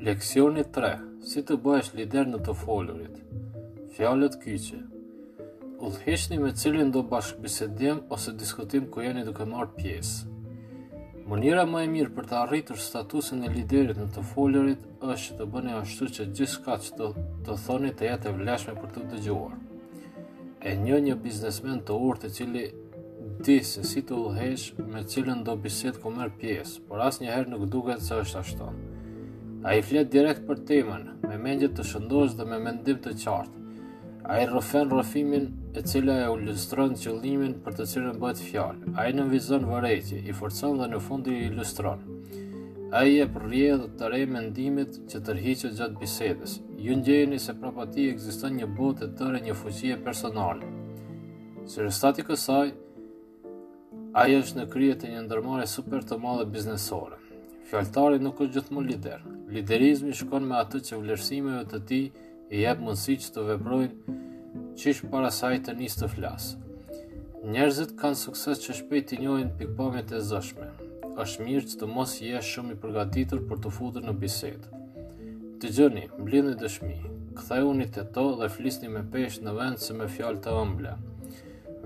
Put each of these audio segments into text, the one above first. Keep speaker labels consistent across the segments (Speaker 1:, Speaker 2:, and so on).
Speaker 1: Leksioni 3. Si të bëhesh lider në të folurit. Fjalët kyçe. Udhëhiqni me cilindo bashkëbisedim ose diskutim ku jeni duke marrë pjesë. Mënyra më e mirë për të arritur statusin e liderit në të folurit është që të bëni ashtu që gjithçka që do të thoni të jetë e vlefshme për të dëgjuar. E njoh një biznesmen të urtë i cili di se si të udhëheq me cilëndo bisedë ku merr pjesë, por asnjëherë nuk duket se është ashtu. Ai flet direkt për temën, me mendje të shëndoshë dhe me mendim të qartë. Ai rrëfen rrëfimin e cila e ilustron qëllimin për të cilën bëhet fjalë. Ai nënvizon vërejtje, i forcon dhe në fund i ilustron. Ai jep rrjedhë të re mendimit që tërhiqet gjatë bisedës. Ju ndjejeni se prapa tij ekziston një botë e tërë një fuqie personale. Si rezultat i kësaj, ai është në krye të një ndërmarrje super të madhe biznesore. Fjaltari nuk është gjithmonë lider. Liderizmi shkon me atë që vlerësimeve të tij i jep mundësi që të veprojnë qysh para se ai të nisë të flasë. Njerëzit kanë sukses që shpejt t'i njohin pikëpamjet e zëshme. Është mirë që të mos jesh shumë i përgatitur për t'u futur në bisedë. Dëgjoni, mblidhni dëshmi, kthehuni te to dhe flisni me peshë në vend se me fjalë të ëmbla.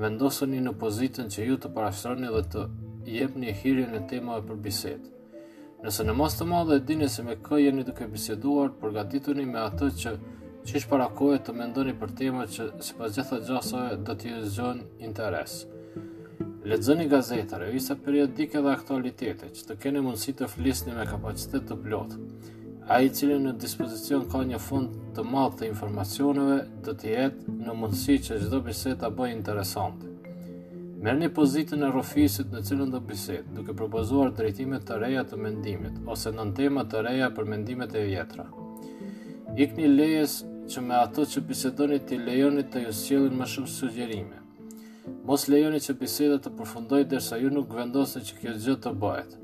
Speaker 1: Vendosuni në pozitën që ju të parashtroni dhe të jepni hyrjen e temave për bisedë. Nëse në masë të madhe e dini se me kë jeni duke biseduar, përgatituni me atë që qysh para kohe të mendoni për tema që sipas gjitha gjasave do t'ju zgjojnë interes. Lexoni gazeta, revista periodike dhe aktualitete, që të keni mundësi të flisni me kapacitet të plotë. Ai i cili në dispozicion ka një fond të madhë të informacioneve, do të jetë në mundësi që çdo bisedë ta bëjë interesante. Merrni pozitën e rrëfyesit në cilëndo bisedë, duke propozuar drejtime të reja të mendimit ose nëntema të reja për mendimet e vjetra. Ikni lejes që me ato që bisedoni t'i lejoni të ju sjellin më shumë sugjerime. Mos lejoni që biseda të përfundojë derisa ju nuk vendosni që kjo gjë të bëhet.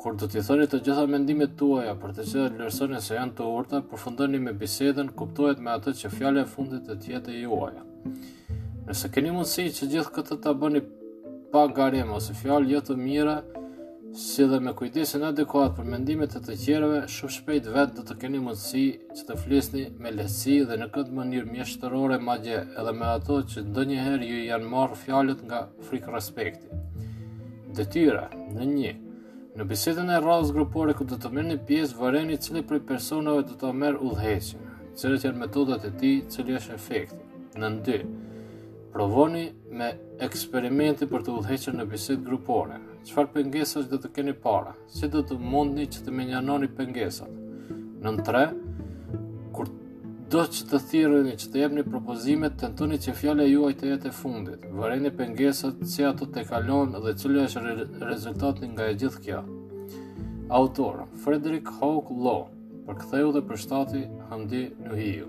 Speaker 1: Kur do t'i thoni të gjitha mendimet tuaja për të cilat vlerësoni se janë të urta, përfundoni me bisedën, kuptohet me atë që fjala e fundit të jetë e juaja. Nëse keni mundësi që gjithë këtë ta bëni pa garim ose fjalë jo të mira, si dhe me kujdesin adekuat për mendimet e të tjerëve, shumë shpejt vetë do të keni mundësi që të flisni me lehtësi dhe në këtë mënyrë mjeshtërore madje edhe me ato që ndonjëherë ju janë marrë fjalët nga frikë respekt. Detyra, nën një. Në bisedën e radhës grupore ku do të merrni pjesë, vëreni cili prej personave do ta marrë udhëheqjen, cilat janë metodat e tij, cili është efekti. Nën dy. Provoni me eksperimentin për të udhëhequr në bisedë grupore. Çfarë pengesash do të keni para? Si do të mundni që t'i menjanoni pengesat? Nën 3, kurdo që të thirreni që të jepni propozimet, tentoni që fjala juaj të jetë e fundit. Vëreni pengesat si ato tejkalohen dhe cili është rezultati nga e gjithë kjo. Autor, Frederick Hawk Law, përktheu dhe përshtati Hamdi Nuhiju.